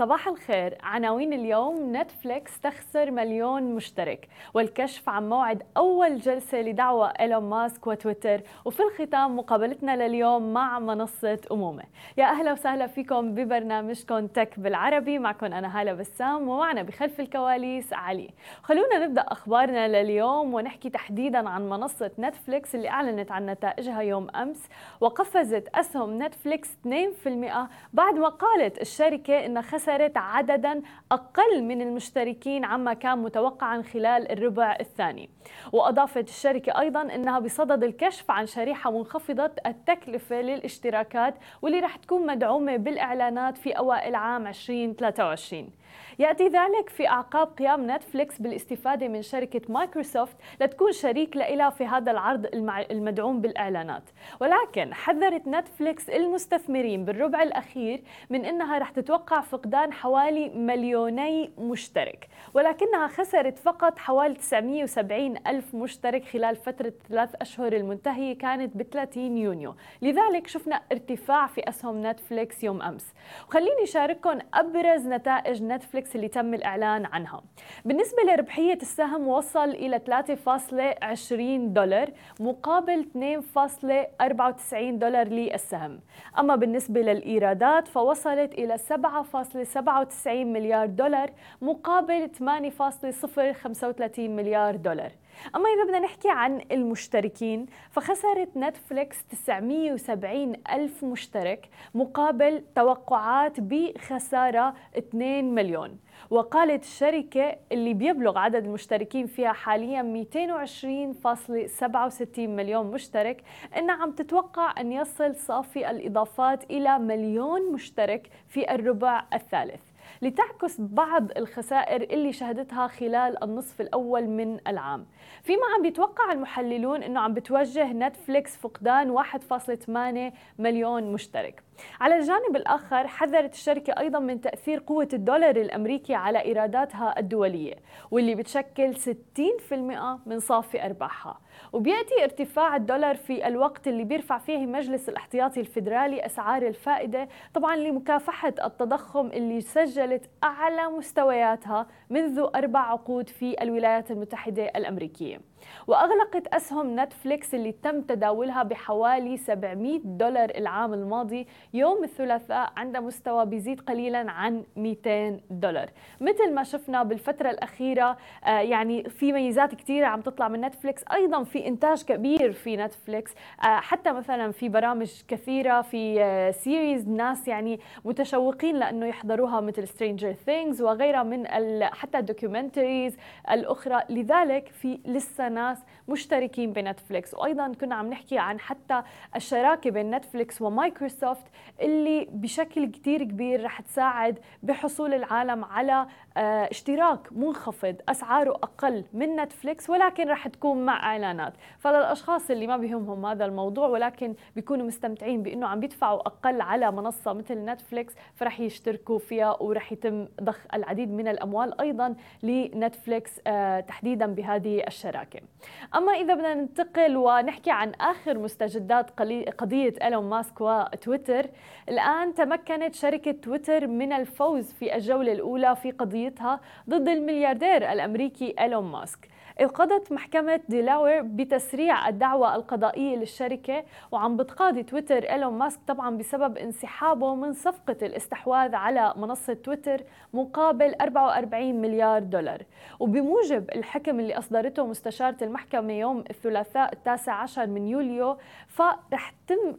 صباح الخير. عناوين اليوم نتفليكس تخسر مليون مشترك. والكشف عن موعد أول جلسة لدعوى إيلون ماسك وتويتر. وفي الختام مقابلتنا لليوم مع منصة أمومة. يا أهلا وسهلا فيكم ببرنامجكم تك بالعربي. معكم أنا هالة بسام ومعنا بخلف الكواليس علي. خلونا نبدأ أخبارنا لليوم ونحكي تحديدا عن منصة نتفليكس اللي أعلنت عن نتائجها يوم أمس. وقفزت أسهم نتفليكس 2% بعد ما قالت الشركة أنها خسرت خسرت عددا أقل من المشتركين عما كان متوقعا خلال الربع الثاني. وأضافت الشركة أيضا أنها بصدد الكشف عن شريحة منخفضة التكلفة للاشتراكات واللي رح تكون مدعومة بالإعلانات في أوائل عام 2023 يأتي ذلك في أعقاب قيام نتفليكس بالاستفادة من شركة مايكروسوفت لتكون شريك لها في هذا العرض المدعوم بالإعلانات. ولكن حذرت نتفليكس المستثمرين بالربع الأخير من أنها رح تتوقع فقدان حوالي مليوني مشترك. ولكنها خسرت فقط حوالي 970 ألف مشترك خلال فترة ثلاث أشهر المنتهية كانت ب 30 يونيو. لذلك شفنا ارتفاع في أسهم نتفليكس يوم أمس. وخليني أشارككم أبرز نتائج نتفليكس اللي تم الإعلان عنها. بالنسبة لربحية السهم وصل إلى 3.20 دولار مقابل 2.94 دولار للسهم. أما بالنسبة للإيرادات فوصلت إلى 7.97 مليار دولار مقابل 8.035 مليار دولار. أما إذا بدنا نحكي عن المشتركين فخسرت نتفليكس 970 ألف مشترك مقابل توقعات بخسارة 2 مليون. وقالت الشركة اللي بيبلغ عدد المشتركين فيها حاليا 220.67 مليون مشترك إنها عم تتوقع أن يصل صافي الإضافات إلى مليون مشترك في الربع الثالث. لتعكس بعض الخسائر اللي شهدتها خلال النصف الأول من العام. فيما عم بيتوقع المحللون أنه عم بتوجه نتفليكس فقدان 1.8 مليون مشترك. على الجانب الآخر حذرت الشركة أيضا من تأثير قوة الدولار الأمريكي على إيراداتها الدولية واللي بتشكل 60% من صافي أرباحها. وبيأتي ارتفاع الدولار في الوقت اللي بيرفع فيه مجلس الاحتياطي الفيدرالي أسعار الفائدة طبعا لمكافحة التضخم اللي سجلت أعلى مستوياتها منذ أربع عقود في الولايات المتحدة الأمريكية. وأغلقت أسهم نتفليكس اللي تم تداولها بحوالي 700 دولار العام الماضي. يوم الثلاثاء عند مستوى بيزيد قليلا عن 200 دولار. مثل ما شفنا بالفترة الأخيرة آه، يعني في ميزات كثيرة عم تطلع من نتفليكس. أيضا في إنتاج كبير في نتفليكس. آه، حتى مثلا في برامج كثيرة في series آه، ناس يعني متشوقين لأنه يحضروها مثل Stranger Things وغيرها من حتى ال documentaries الأخرى. لذلك في لسه ناس مشتركين بنتفليكس. وأيضا كنا عم نحكي عن حتى الشراكة بين نتفليكس ومايكروسوفت اللي بشكل كتير كبير رح تساعد بحصول العالم على اشتراك منخفض أسعاره أقل من نتفليكس ولكن رح تكون مع إعلانات. فللاشخاص اللي ما بيهمهم هذا الموضوع ولكن بيكونوا مستمتعين بإنه عم بيدفعوا أقل على منصة مثل نتفليكس فرح يشتركوا فيها ورح يتم ضخ العديد من الأموال أيضا لنتفليكس آه، تحديدا بهذه الشراكة. أما إذا بدنا ننتقل ونحكي عن آخر مستجدات قضية إيلون ماسك وتويتر الآن تمكنت شركة تويتر من الفوز في الجولة الأولى في قضية قضيتها ضد الملياردير الأمريكي إيلون ماسك. قضت محكمة ديلاوير بتسريع الدعوى القضائية للشركة وعم بتقاضي تويتر إيلون ماسك طبعا بسبب انسحابه من صفقة الاستحواذ على منصة تويتر مقابل 44 مليار دولار. وبموجب الحكم اللي أصدرته مستشارة المحكمة يوم الثلاثاء التاسع عشر من يوليو فرح تم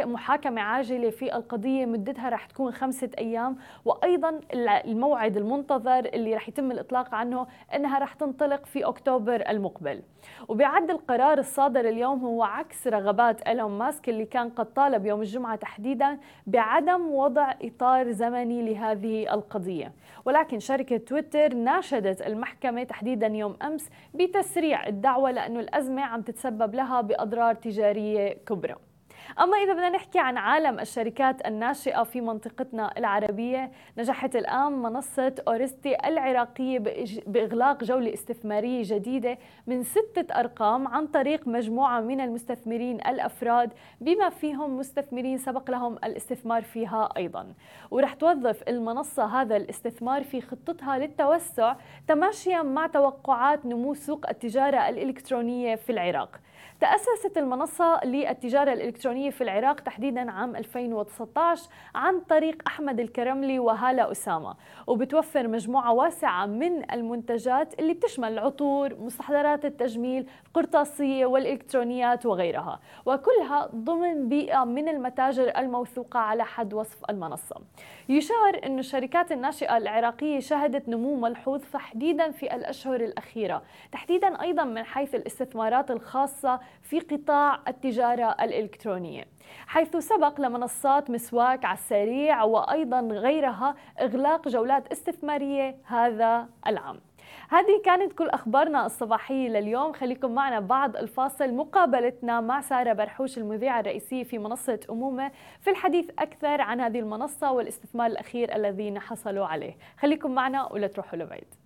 المحاكمة عاجلة في القضية مدتها رح تكون خمسة أيام. وأيضا الموعد المنتظر اللي رح يتم الإطلاق عنه أنها رح تنطلق في أكتوبر أكتوبر المقبل. وبيعد القرار الصادر اليوم هو عكس رغبات إيلون ماسك اللي كان قد طالب يوم الجمعة تحديدا بعدم وضع إطار زمني لهذه القضية. ولكن شركة تويتر ناشدت المحكمة تحديدا يوم أمس بتسريع الدعوة لأنه الأزمة عم تتسبب لها بأضرار تجارية كبرى. أما إذا بدنا نحكي عن عالم الشركات الناشئة في منطقتنا العربية نجحت الآن منصة أورستي العراقية بإغلاق جولة استثمارية جديدة من ستة أرقام عن طريق مجموعة من المستثمرين الأفراد بما فيهم مستثمرين سبق لهم الاستثمار فيها أيضا. ورح توظف المنصة هذا الاستثمار في خطتها للتوسع تماشيا مع توقعات نمو سوق التجارة الإلكترونية في العراق. تأسست المنصة للتجارة الإلكترونية في العراق تحديدا عام 2019 عن طريق أحمد الكرملي وهالة أسامة وبتوفر مجموعة واسعة من المنتجات اللي بتشمل العطور مستحضرات التجميل القرطاسية والإلكترونيات وغيرها وكلها ضمن بيئة من المتاجر الموثوقة على حد وصف المنصة. يشار أن الشركات الناشئة العراقية شهدت نمو ملحوظ تحديدا في الأشهر الأخيرة تحديدا أيضا من حيث الاستثمارات الخاصة في قطاع التجارة الإلكترونية حيث سبق لمنصات مسواك على السريع وأيضا غيرها إغلاق جولات استثمارية هذا العام. هذه كانت كل أخبارنا الصباحية لليوم. خليكم معنا بعد الفاصل. مقابلتنا مع سارة برحوش المذيعة الرئيسية في منصة أمومة في الحديث أكثر عن هذه المنصة والاستثمار الأخير الذين حصلوا عليه. خليكم معنا ولا تروحوا لبعيد.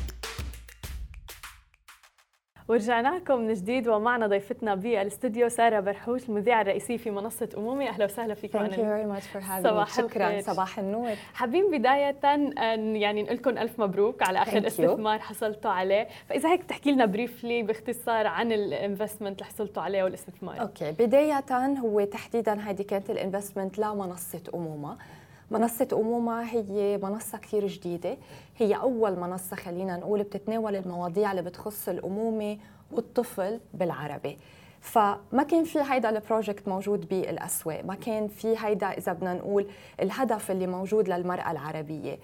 ورجعنا لكم من جديد ومعنا ضيفتنا بالاستوديو سارة برحوش المذيعة الرئيسية في منصة أمومة. أهلا وسهلا فيك Thank you very much for having صباح. شكرا الخير. صباح النور. حابين بداية أن يعني نقول لكم ألف مبروك على آخر استثمار حصلتوا عليه. فإذا هيك تحكي لنا briefly باختصار عن ال investment اللي حصلتوا عليه والاستثمار. okay. بداية هو تحديدا هذه كانت ال investment لمنصة أمومة منصة أمومة هي منصة كثير جديدة. هي أول منصة خلينا نقول بتتناول المواضيع اللي بتخص الأمومة والطفل بالعربي. فما كان في هيدا ال project موجود بالأسواق ما كان في هيدا إذا بدنا نقول الهدف اللي موجود للمرأة العربية.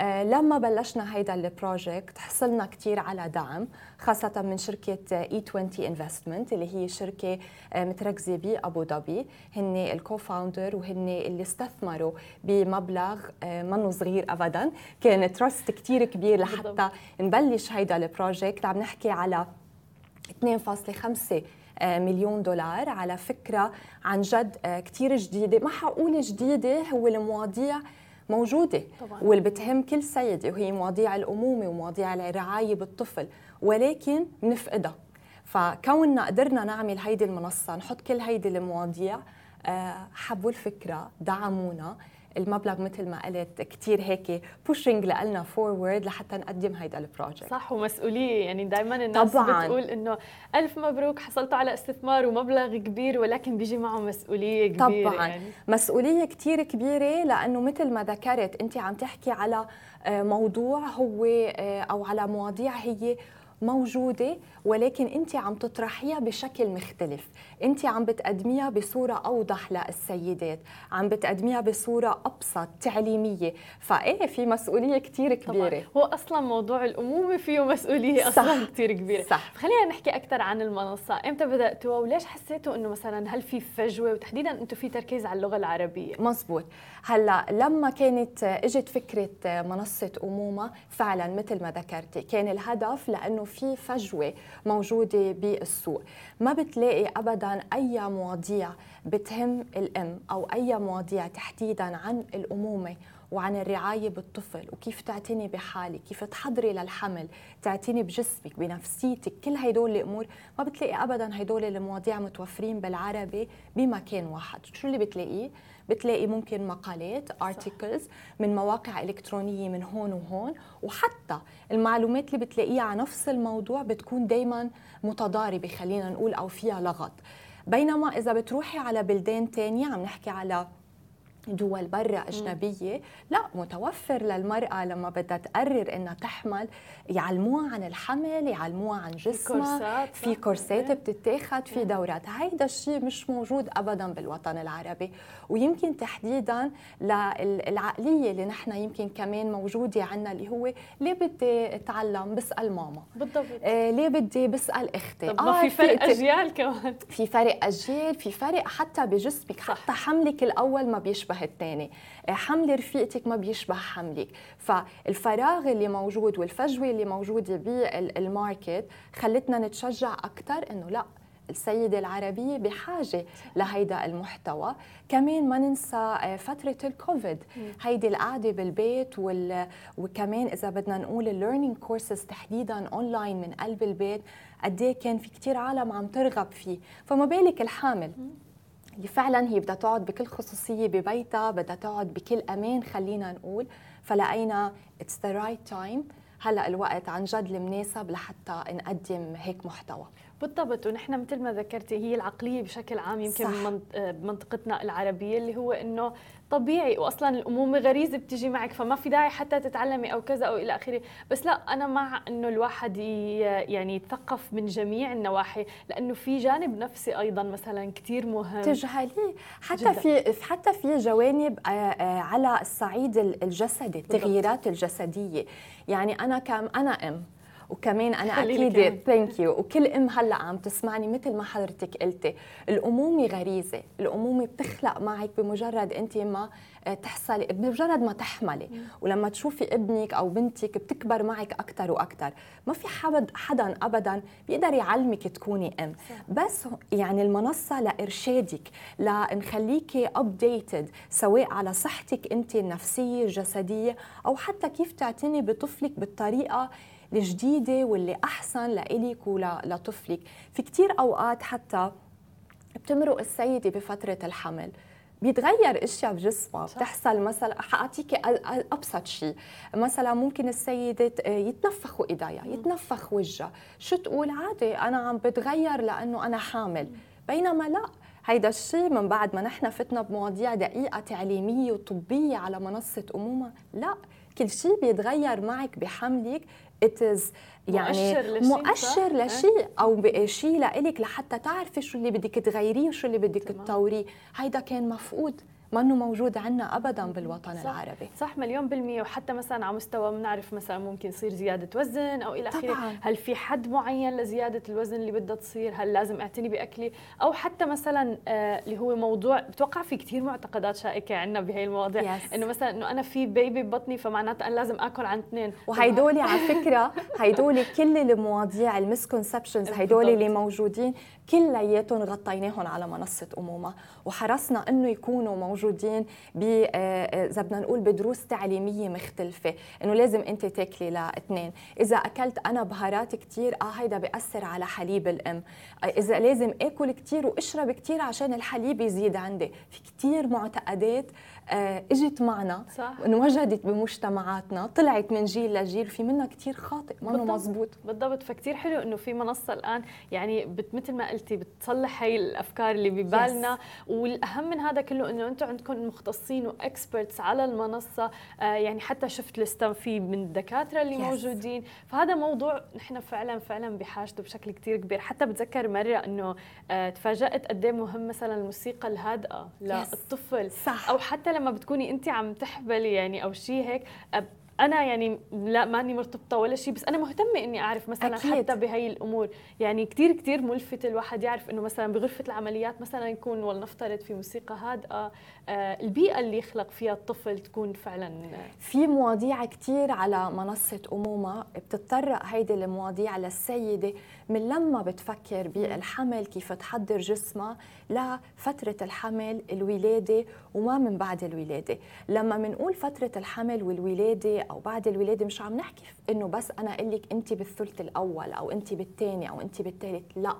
لما بلشنا هيدا ال project حصلنا كثير على دعم خاصة من شركة اي 20 investment اللي هي شركة آه، متركزة بأبو ظبي. هن ال co-founder وهن اللي استثمروا بمبلغ آه، منه صغير أبدا. كان trust كثير كبير لحتى نبلش هيدا ال project عم نحكي على 2.5 مليون دولار على فكرة عن جد كثير جديدة. ما حقول جديدة هو المواضيع موجودة طبعا. واللي بتهم كل سيدة وهي مواضيع الأمومة ومواضيع الرعاية بالطفل ولكن بنفقدها فكوننا قدرنا نعمل هيدي المنصة نحط كل هيدي المواضيع آه، حبوا الفكرة دعمونا المبلغ مثل ما قلت كثير هيك pushing لنا forward لحتى نقدم هيدا ال project صح ومسؤولية يعني دائما الناس طبعاً. بتقول إنه ألف مبروك حصلتوا على استثمار ومبلغ كبير ولكن بيجي معه مسؤولية كبيرة طبعا يعني. مسؤولية كثير كبيرة لأنه مثل ما ذكرت أنت عم تحكي على آه، موضوع هو آه، أو على مواضيع هي موجودة ولكن أنت عم تطرحيها بشكل مختلف. أنت عم بتقدميها بصورة أوضح للسيدات عم بتقدميها بصورة أبسط تعليمية. فإيه في مسؤولية كتير كبيرة. طبعا. هو أصلا موضوع الأمومة فيه مسؤولية صح. أصلا كتير كبيرة. صح. خلينا نحكي أكثر عن المنصة. إمتى بدأتوا وليش حسيتوا أنه مثلا هل في فجوة؟ وتحديدا أنتم في تركيز على اللغة العربية. مزبوط. هلا لما كانت إجت فكرة منصة أمومة فعلا مثل ما ذكرتي كان الهدف لأنه في فجوة موجودة بالسوق. ما بتلاقي ابدا أي مواضيع بتهم الأم أو أي مواضيع تحديدا عن الأمومة وعن الرعاية بالطفل وكيف تعتني بحالك كيف تحضري للحمل تعتني بجسمك بنفسيتك كل هدول الأمور. ما بتلاقي ابدا هدول المواضيع متوفرين بالعربي بمكان واحد. شو اللي بتلاقيه؟ بتلاقي ممكن مقالات ارتكلز من مواقع إلكترونية من هون وهون وحتى المعلومات اللي بتلاقيها على نفس الموضوع بتكون دائما متضاربة خلينا نقول أو فيها لغط. بينما إذا بتروحي على بلدان تانية عم نحكي على دول برا أجنبية. لا متوفر للمرأة لما بدها تقرر إنها تحمل. يعلموها عن الحمل يعلموها عن جسمها. في. كورسات إيه. بتتاخد في دورات. هيدا الشيء مش موجود أبدا بالوطن العربي. ويمكن تحديدا للعقلية اللي نحن يمكن كمان موجودة عنا اللي هو ليه بدي أتعلم بسأل ماما؟ بالضبط. آه ليه بدي بسأل أختي؟ طب ما في فرق أجيال كمان. في فرق أجيال في فرق حتى بجسمك. صح. حتى حملك الأول ما بيشبه الثاني حمل رفيقتك ما بيشبه حملك. فالفراغ اللي موجود والفجوة اللي موجودة بالماركت خلتنا نتشجع أكثر إنه لا السيدة العربية بحاجة لهيدا المحتوى. كمان ما ننسى آه، فترة الكوفيد. هيدي القعدة بالبيت وال... وكمان إذا بدنا نقول ال learning courses تحديدا أونلاين من قلب البيت قد إيه كان في كتير عالم عم ترغب فيه. فما بالك الحامل. فعلا هي بدها تقعد بكل خصوصية ببيتها بدها تقعد بكل أمان خلينا نقول. فلقينا it's the right time هلأ الوقت عن جد المناسب لحتى نقدم هيك محتوى. بالضبط. ونحن مثل ما ذكرتي هي العقلية بشكل عام يمكن صح. بمنط- بمنطقتنا العربية اللي هو إنه طبيعي. واصلا الأمومة غريزة بتيجي معك فما في داعي حتى تتعلمي أو كذا أو إلى آخره. بس لا أنا مع إنه الواحد يعني يتثقف من جميع النواحي لأنه في جانب نفسي أيضا مثلا كثير مهم تجهليه حتى جداً. في حتى في جوانب آه، آه، على الصعيد ال- الجسدي التغييرات الجسدية. يعني أنا كأم أنا أم. وكمان أنا أكيد. thank you وكل أم هلأ عم تسمعني مثل ما حضرتك قلتي. الأمومة غريزة. الأمومة بتخلق معك بمجرد أنت ما آه، تحصلي بمجرد ما تحملي. ولما تشوفي ابنك أو بنتك بتكبر معك أكثر وأكثر ما في حد حدا ابدا بيقدر يعلمك تكوني أم. بس يعني المنصة لإرشادك لنخليكي updated سواء على صحتك أنت النفسية الجسدية أو حتى كيف تعتني بطفلك بالطريقة الجديدة واللي أحسن لإلك ولطفلك في كتير أوقات حتى بتمرق السيدة بفترة الحمل. بيتغير إشياء بجسمها. بتحصل مثلا حأعطيكي أبسط شيء مثلا ممكن السيدة يتنفخوا إيديها يتنفخ وجهها. شو تقول؟ عادي أنا عم بتغير لأنه أنا حامل. بينما لا. هيدا الشيء من بعد ما نحن فتنا بمواضيع دقيقة تعليمية وطبية على منصة أمومة لا. كل شيء بيتغير معك بحملك is يعني مؤشر لشيء،؟ مؤشر إيه. لشيء أو شيء لإلك لحتى تعرفي شو اللي بدك تغيريه وشو اللي بدك. تطوريه هيدا كان مفقود منه موجود عنا ابدا بالوطن صح. العربي. صح مليون بالمية. وحتى مثلا على مستوى بنعرف مثلا ممكن يصير زيادة وزن إلى آخره. طبعاً. هل في حد معين لزيادة الوزن اللي بدها تصير؟ هل لازم أعتني بأكلي؟ أو حتى مثلا آه اللي هو موضوع بتوقع في كثير معتقدات شائكة عندنا بهي المواضيع. Yes. إنه مثلا إنه أنا في بيبي ببطني فمعناتها أنا لازم آكل عن اثنين. وهيدول على فكرة هيدول كل المواضيع المسكونسبشنز هيدول اللي. موجودين كلياتهم غطيناهم على منصة أمومة. وحرصنا إنه يكونوا موجودين ب آه، إذا بدنا نقول بدروس تعليمية مختلفة إنه لازم أنت تاكلي لاثنين إذا أكلت أنا بهارات كثير آه هيدا بيأثر على حليب الأم. آه، إذا لازم آكل كثير واشرب كثير عشان الحليب يزيد عندي. في كثير معتقدات آه، إجت معنا صح. انوجدت بمجتمعاتنا طلعت من جيل لجيل في منها كثير خاطئ ما بالضبط. مزبوط بالضبط. فكتير حلو إنه في منصة الآن يعني بت مثل ما قلتي بتصلح هي الأفكار اللي ببالنا. والأهم من هذا كله إنه أنتم عندكم مختصين وإكسبرتس على المنصة. آه يعني حتى شفت لسته في من الدكاترة اللي Yes. موجودين. فهذا موضوع نحن فعلا فعلا بحاجته بشكل كتير كبير. حتى بتذكر مرة إنه آه تفاجأت قد إيه مهم مثلا الموسيقى الهادئة للطفل. صح. أو حتى لما بتكوني انت عم تحبلي يعني أو شيء هيك أنا يعني لا ماني مرتبطة ولا شيء بس أنا مهتمة إني أعرف مثلا أكيد. حتى بهي الأمور يعني كتير كتير ملفت الواحد يعرف إنه مثلا بغرفة العمليات مثلا يكون ولنفترض في موسيقى هادئة البيئة اللي يخلق فيها الطفل تكون فعلا آه، في مواضيع كتير على منصة أمومة بتتطرق هيدي المواضيع للسيدة من لما بتفكر بالحمل كيف تحضر جسمها لفترة الحمل الولادة وما من بعد الولادة. لما منقول فترة الحمل والولادة أو بعد الولادة مش عم نحكي إنه بس أنا أقول لك أنت بالثلث الأول أو أنت بالثاني أو أنت بالثالث لا.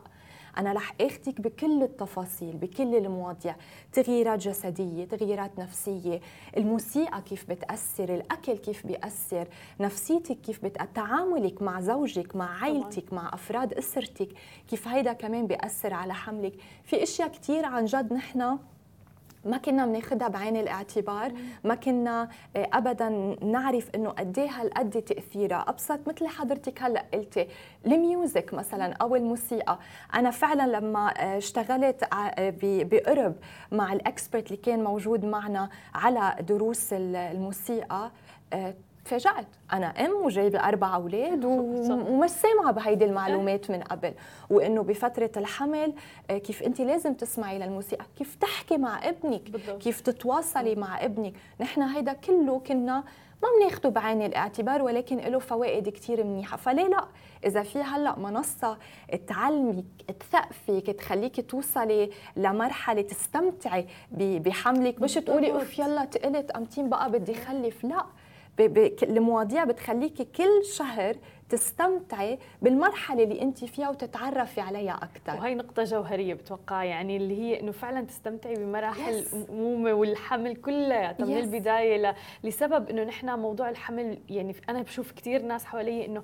أنا رح أخدك بكل التفاصيل بكل المواضيع تغييرات جسدية تغييرات نفسية الموسيقى كيف بتأثر الأكل كيف بيأثر نفسيتك كيف بت... تعاملك مع زوجك مع عائلتك مع أفراد أسرتك كيف هيدا كمان بيأثر على حملك. في أشياء كتير عن جد نحن ما كنا بناخذها بعين الاعتبار ما كنا آه، ابدا نعرف إنه قد إيه هالقد تأثيرها. أبسط مثل حضرتك هلأ قلتي الميوزك مثلا أو الموسيقى. أنا فعلا لما آه، اشتغلت آه، بقرب مع الإكسبرت اللي كان موجود معنا على دروس الموسيقى تفاجأت أنا أم وجايبة أربع أولاد ومش سامعة بهيدي المعلومات من قبل. وإنه بفترة الحمل آه، كيف أنت لازم تسمعي للموسيقى كيف تحكي مع ابنك بالضبط. كيف تتواصلي مع ابنك. نحن هيدا كله كنا ما بناخده بعين الاعتبار ولكن له فوائد كثير منيحة. فليه لا؟ إذا في هلأ منصة تعلمك تثقفك تخليك توصلي لمرحلة تستمتعي بحملك. مش تقولي أوف يلا تقلت أمتين بقى بدي خلف. لا. المواضيع بتخليكي كل شهر تستمتعي بالمرحلة اللي أنت فيها وتتعرفي عليها أكثر وهي نقطة جوهرية بتوقع يعني اللي هي إنه فعلا تستمتعي بمراحل الأمومة والحمل كلها من البداية ل... لسبب إنه نحن موضوع الحمل يعني أنا بشوف كثير ناس حوالي إنه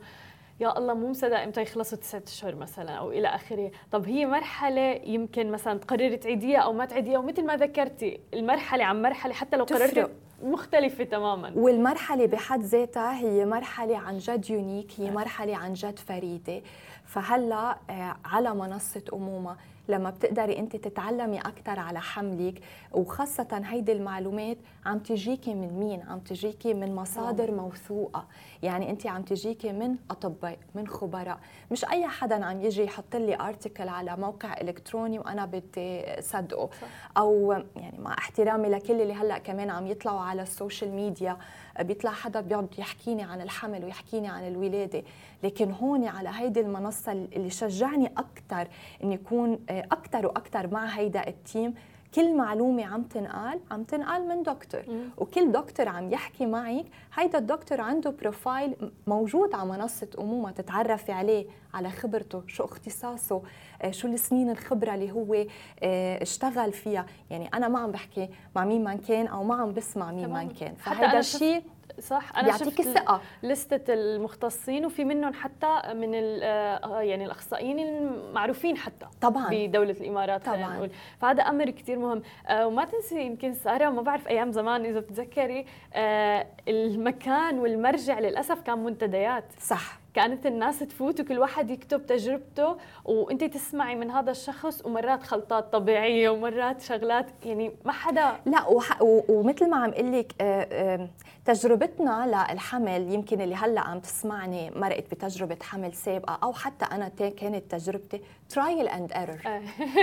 يا الله مو مصدق إمتى يخلصوا تسعة أشهر مثلا أو إلى آخره، طب هي مرحلة يمكن مثلا تقرري تعيديها أو ما تعيديها ومثل ما ذكرتي المرحلة عن مرحلة حتى لو قررتي مختلفة تماما. والمرحلة بحد ذاتها هي مرحلة عن جد يونيك هي مرحلة عن جد فريدة. فهلأ آه، على منصة أمومة لما بتقدري انت تتعلمي أكثر على حملك وخاصة هيدي المعلومات عم تجيكي من مين؟ عم تجيكي من مصادر موثوقة. يعني انت عم تجيكي من أطباء من خبراء. مش أي حدا عم يجي يحط لي ارتكل على موقع إلكتروني وأنا بدي صدقه. أو يعني مع احترامي لكل اللي هلأ كمان عم يطلعوا على ال social media بيطلع حدا بيقعد يحكيني عن الحمل ويحكيني عن الولادة. لكن هون على هيدي المنصة اللي شجعني أكثر إني يكون أكثر وأكثر مع هيدا ال team كل معلومة عم تنقال عم تنقال من دكتور. مم. وكل دكتور عم يحكي معك هيدا الدكتور عنده profile موجود على منصة أمومة تتعرفي عليه على خبرته شو اختصاصه آه، شو السنين الخبرة اللي هو آه، اشتغل فيها. يعني أنا ما عم بحكي مع مين ما كان أو ما عم بسمع مين ما كان. فهيدا الشيء صح؟ أنا بيعطيك الثقة. لستة المختصين وفي منهم حتى من آه، يعني الأخصائيين المعروفين حتى طبعا. بدولة الإمارات. طبعا. نقول. فهذا أمر كثير مهم. آه، وما تنسي يمكن سارة ما بعرف أيام زمان إذا بتتذكري آه، المكان والمرجع للأسف كان منتديات. صح. كانت الناس تفوت وكل واحد يكتب تجربته وانت تسمعي من هذا الشخص ومرات خلطات طبيعية ومرات شغلات يعني ما حدا لا وح... ومثل ما عم أقول لك آه، تجربتنا للحمل يمكن اللي هلأ عم تسمعني مرقت بتجربة حمل سابقة أو حتى أنا كانت تجربتي trial and error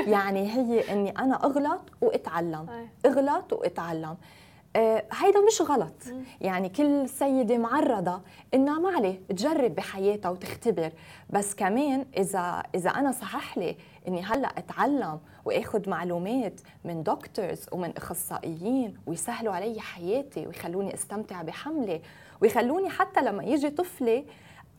يعني هي إني أنا أغلط وأتعلم. أغلط وأتعلم. هيدا مش غلط. يعني كل سيدة معرضة إنها ما عليه تجرب بحياتها وتختبر. بس كمان إذا إذا أنا صحح لي إني هلأ أتعلم وآخذ معلومات من دكتورز ومن أخصائيين ويسهلوا علي حياتي ويخلوني أستمتع بحملي ويخلوني حتى لما يجي طفلي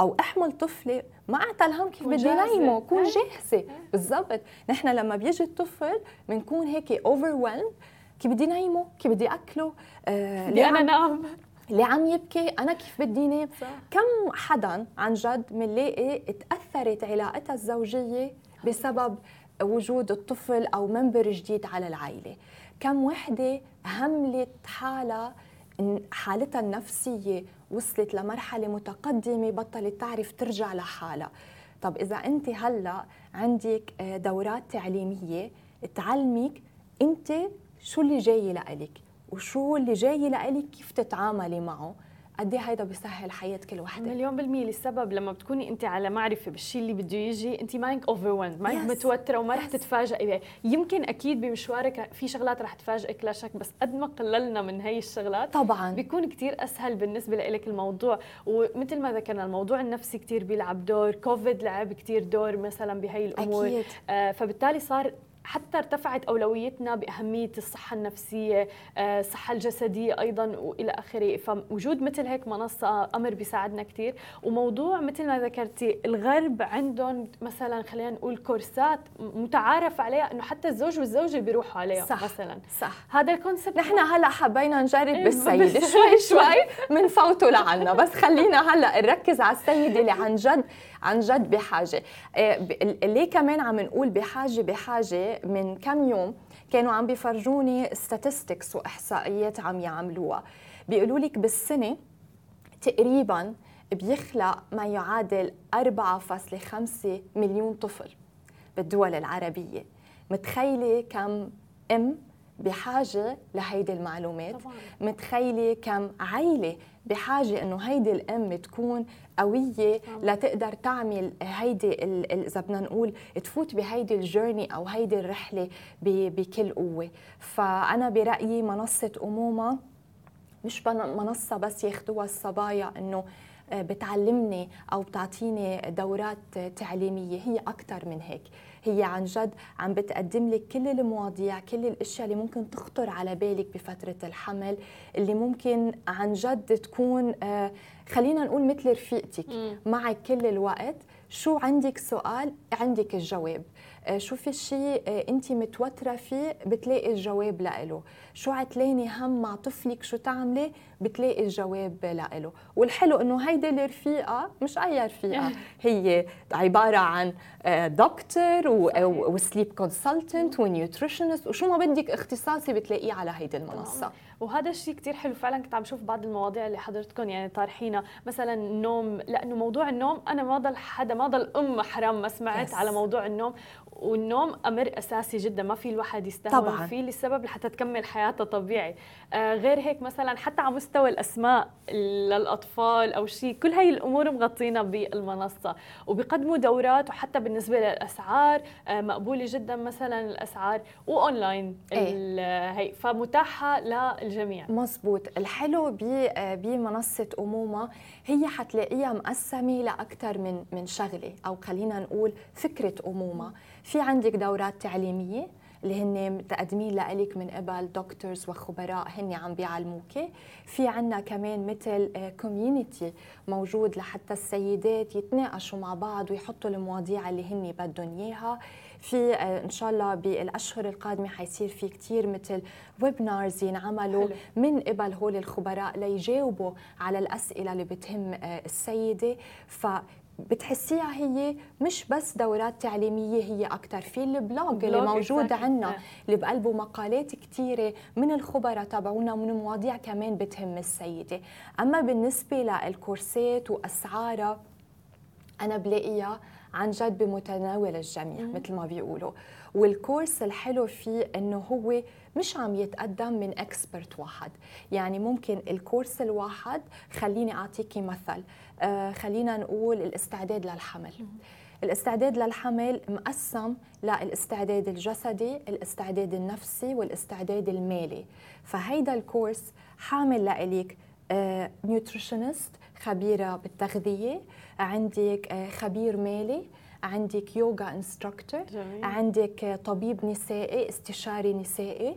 أو أحمل طفلي ما أعتلهم كيف بدي نايمه كون جاهزة. بالضبط. نحن لما بيجي الطفل بنكون هيك اوفر كيف بدي نايمه؟ كيف بدي أكله؟ آه بدي أنا نام؟ اللي عم يبكي؟ أنا كيف بدي نام؟ كم حدا عن جد بنلاقي تاثرت علاقتها الزوجية بسبب وجود الطفل أو منبر جديد على العائلة؟ كم وحدة هملت حالها حالتها النفسية وصلت لمرحلة متقدمة بطلت تعرف ترجع لحالها؟ طب إذا أنت هلأ عندك آه، دورات تعليمية تعلمك أنت شو اللي جاي لإلك؟ وشو اللي جاي لإلك؟ كيف تتعاملي معه؟ قد إيه هيدا بيسهل حياة كل وحدة؟ مليون بالمية السبب لما بتكوني أنت على معرفة بالشيء اللي بده يجي أنت مانك over مانك متوترة وما رح تتفاجئي. يمكن أكيد بمشوارك في شغلات رح تفاجئك لا شك بس قد ما قللنا من هي الشغلات طبعا. بيكون كثير أسهل بالنسبة لك الموضوع. ومثل ما ذكرنا الموضوع النفسي كثير بيلعب دور كوفيد لعب كثير دور مثلا بهي الأمور. أكيد. آه فبالتالي صار حتى ارتفعت أولويتنا بأهمية الصحة النفسية، آه، الصحة الجسدية أيضا وإلى آخره، فوجود مثل هيك منصة أمر بيساعدنا كثير، وموضوع مثل ما ذكرتي الغرب عندهم مثلا خلينا نقول كورسات متعارف عليها إنه حتى الزوج والزوجة بيروحوا عليها صح مثلا. صح. هذا الكونسبت نحن هلأ حبينا نجرب إيه، بالسيده شوي شوي. بنفوته لعنا. بس خلينا هلأ نركز على السيدة اللي عن جد عن جد بحاجة. آه، ليه كمان عم نقول بحاجة؟ بحاجة من كم يوم كانوا عم بيفرجوني statistics وإحصائيات عم يعملوها. بيقولوا لك بالسنة تقريبا بيخلق ما يعادل 4.5 مليون طفل بالدول العربية. متخيلة كم ام بحاجة لهيدي المعلومات طبعا. متخيلة كم عائله بحاجة إنه هيدي الأم تكون قوية طبعا. لتقدر تعمل هيدي إذا بدنا نقول تفوت بهيدي الجيرني أو هيدي الرحلة بكل قوة فأنا برأيي منصة أمومة مش منصة بس ياخذوها الصبايا إنه آه، بتعلمني أو بتعطيني دورات تعليمية هي أكثر من هيك هي عن جد عم بتقدم لك كل المواضيع كل الأشياء اللي ممكن تخطر على بالك بفترة الحمل اللي ممكن عن جد تكون آه، خلينا نقول مثل رفيقتك. معك كل الوقت. شو عندك سؤال؟ عندك الجواب. شو في شيء آه، انت متوتره فيه بتلاقي الجواب لإله. شو عتلاني هم مع طفلك شو تعملي؟ بتلاقي الجواب لإله. والحلو إنه هيدي الرفيقة مش أي رفيقة هي عبارة عن دكتور و sleep consultant و nutritionist وشو ما بدك اختصاصي بتلاقيه على هيدي المنصة. وهذا الشيء كثير حلو. فعلا كنت عم شوف بعض المواضيع اللي حضرتكم يعني طارحينها. مثلا النوم لأنه موضوع النوم أنا ما ضل حدا ما ضل أم حرام ما سمعت yes. على موضوع النوم. والنوم أمر أساسي جدا ما في الواحد يستهون فيه لسبب لحتى تكمل حياتها طبيعي. آه غير هيك مثلا حتى على مستوى الأسماء للأطفال أو شيء كل هاي الأمور مغطينا بالمنصة. وبيقدموا دورات وحتى بالنسبة للأسعار آه مقبولة جدا مثلا الأسعار. وأونلاين إيه؟ هي فمتاحة للجميع مزبوط الحلو آه، بمنصة أمومة هي حتلاقيها مقسمة لاكثر من من شغلة أو خلينا نقول فكرة أمومة. في عندك دورات تعليمية اللي هن متقدمين لك من قبل doctors وخبراء هن عم بيعلموك. في عنا كمان مثل community موجود لحتى السيدات يتناقشوا مع بعض ويحطوا المواضيع اللي هن بدهم إياها. في آه، إن شاء الله بالأشهر القادمة حيصير في كثير مثل webinars ينعملوا حلو. من قبل هول الخبراء ليجاوبوا على الأسئلة اللي بتهم آه، السيدة. ف بتحسيها هي مش بس دورات تعليمية هي أكثر في ال blog اللي موجود عندنا اللي بقلبه مقالات كثيرة من الخبراء تبعونا من مواضيع كمان بتهم السيدة. أما بالنسبة للكورسات وأسعارها أنا بلاقيها عن جد بمتناول الجميع مثل ما بيقولوا. والكورس الحلو فيه إنه هو مش عم يتقدم من اكسبرت واحد. يعني ممكن الكورس الواحد خليني اعطيكي مثل. آه خلينا نقول الاستعداد للحمل. الاستعداد للحمل مقسم للاستعداد الجسدي الاستعداد النفسي والاستعداد المالي. فهيدا الكورس حامل لإلك nutritionist آه خبيرة بالتغذية. عندك آه خبير مالي. عندك yoga instructor عندك طبيب نسائي استشاري نسائي.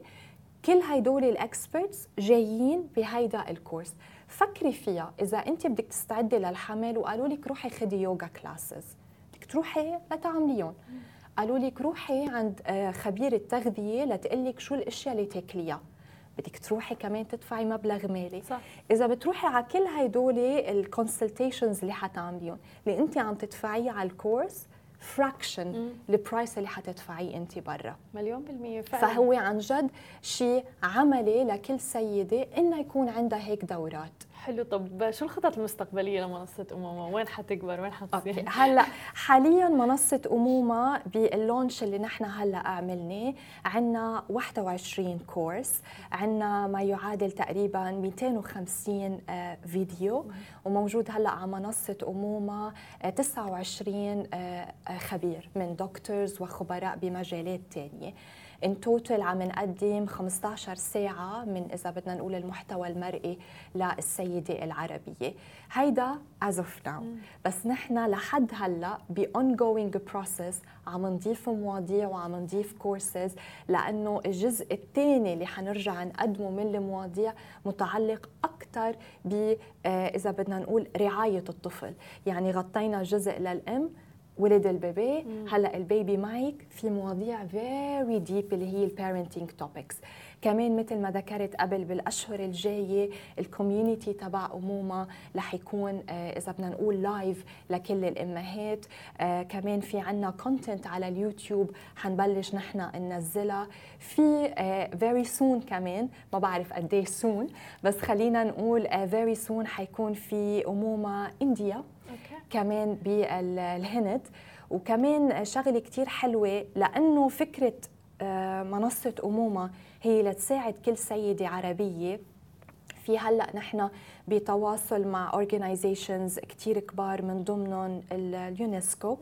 كل هيدول ال experts جايين بهيدا ال course فكري فيها. إذا أنت بدك تستعدي للحمل وقالوا لك روحي خدي yoga classes بدك تروحي لتعمليهم. قالوا لك روحي عند آه، خبير التغذية لتقول لك شو الأشياء اللي تاكليها. بدك تروحي كمان تدفعي مبلغ مالي. صح. إذا بتروحي على كل هدول ال consultations اللي حتعمليهم اللي أنت عم تدفعيه على ال course fraction ال price اللي حتدفعيه أنت برا. مليون بالمية فعلا. فهو عن جد شيء عملي لكل سيدة انها يكون عندها هيك دورات. حلو. طب شو الخطط المستقبلية لمنصة أمومة؟ وين حتكبر؟ وين حتصير؟ هلأ حاليا منصة أمومة بال launch اللي نحن هلأ عملناه عندنا 21 course. عندنا ما يعادل تقريبا 250 آه، فيديو. وموجود هلأ على منصة أمومة 29 آه، آه، خبير من doctors وخبراء بمجالات ثانية in total عم نقدم 15 ساعة من إذا بدنا نقول المحتوى المرئي للسيدة العربية. هيدا as of now بس نحن لحد هلأ ب ongoing process عم نضيف مواضيع وعم نضيف كورسز لأنه الجزء الثاني اللي حنرجع نقدمه من المواضيع متعلق أكثر ب آه، إذا بدنا نقول رعاية الطفل. يعني غطينا جزء للأم ولد ال baby هلأ ال baby معك في مواضيع very deep اللي هي ال parenting topics كمان مثل ما ذكرت قبل بالأشهر الجاية ال community تبع أمومة رح يكون آه، إذا بدنا نقول live لكل الأمهات. آه، كمان في عنا content على اليوتيوب حنبلش نحن ننزلها. في very soon كمان ما بعرف قد إيه soon بس خلينا نقول very soon حيكون في أمومة India كمان بالهند. وكمان شغلة كثير حلوة لأنه فكرة آه، منصة أمومة هي لتساعد كل سيدة عربية. في هلأ نحن بتواصل مع organizations كثير كبار من ضمنهم اليونسكو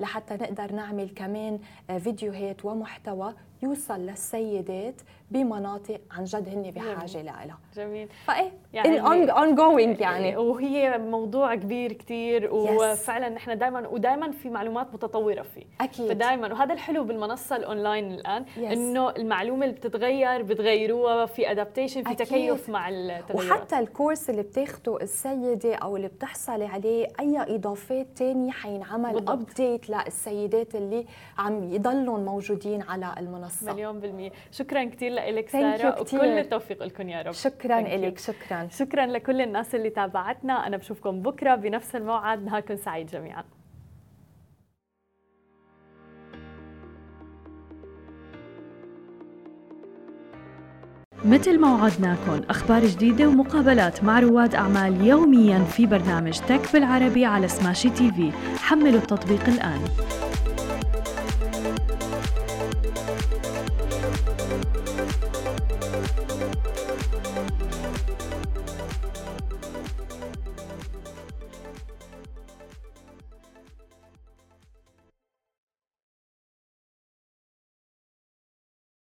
لحتى نقدر نعمل كمان فيديوهات ومحتوى يوصل للسيدات بمناطق عن جد هن بحاجه لها. جميل. فايه يعني ongoing يعني. وهي موضوع كبير كثير وفعلا نحن دائما ودائما في معلومات متطورة فيه. أكيد. فدائما وهذا الحلو بالمنصة الأونلاين الآن yes. إنه المعلومة اللي بتتغير بتغيروها في adaptation في أكيد. تكيف مع التغيرات. وحتى الكورس اللي بتاخده السيدة أو اللي بتحصلي عليه أي إضافات ثانية حينعمل ابديت للسيدات اللي عم يضلوا موجودين على المنصة. مليون بالمية. شكرا كثير لك سارة وكل التوفيق لكم يا رب. شكرا لك شكرا. شكرا لكل الناس اللي تابعتنا. أنا بشوفكم بكرة بنفس الموعد. نهاركم سعيد جميعا. مثل ما وعدناكم أخبار جديدة ومقابلات مع رواد أعمال يوميا في برنامج تك بالعربي على سماشي تي في. حملوا التطبيق الآن.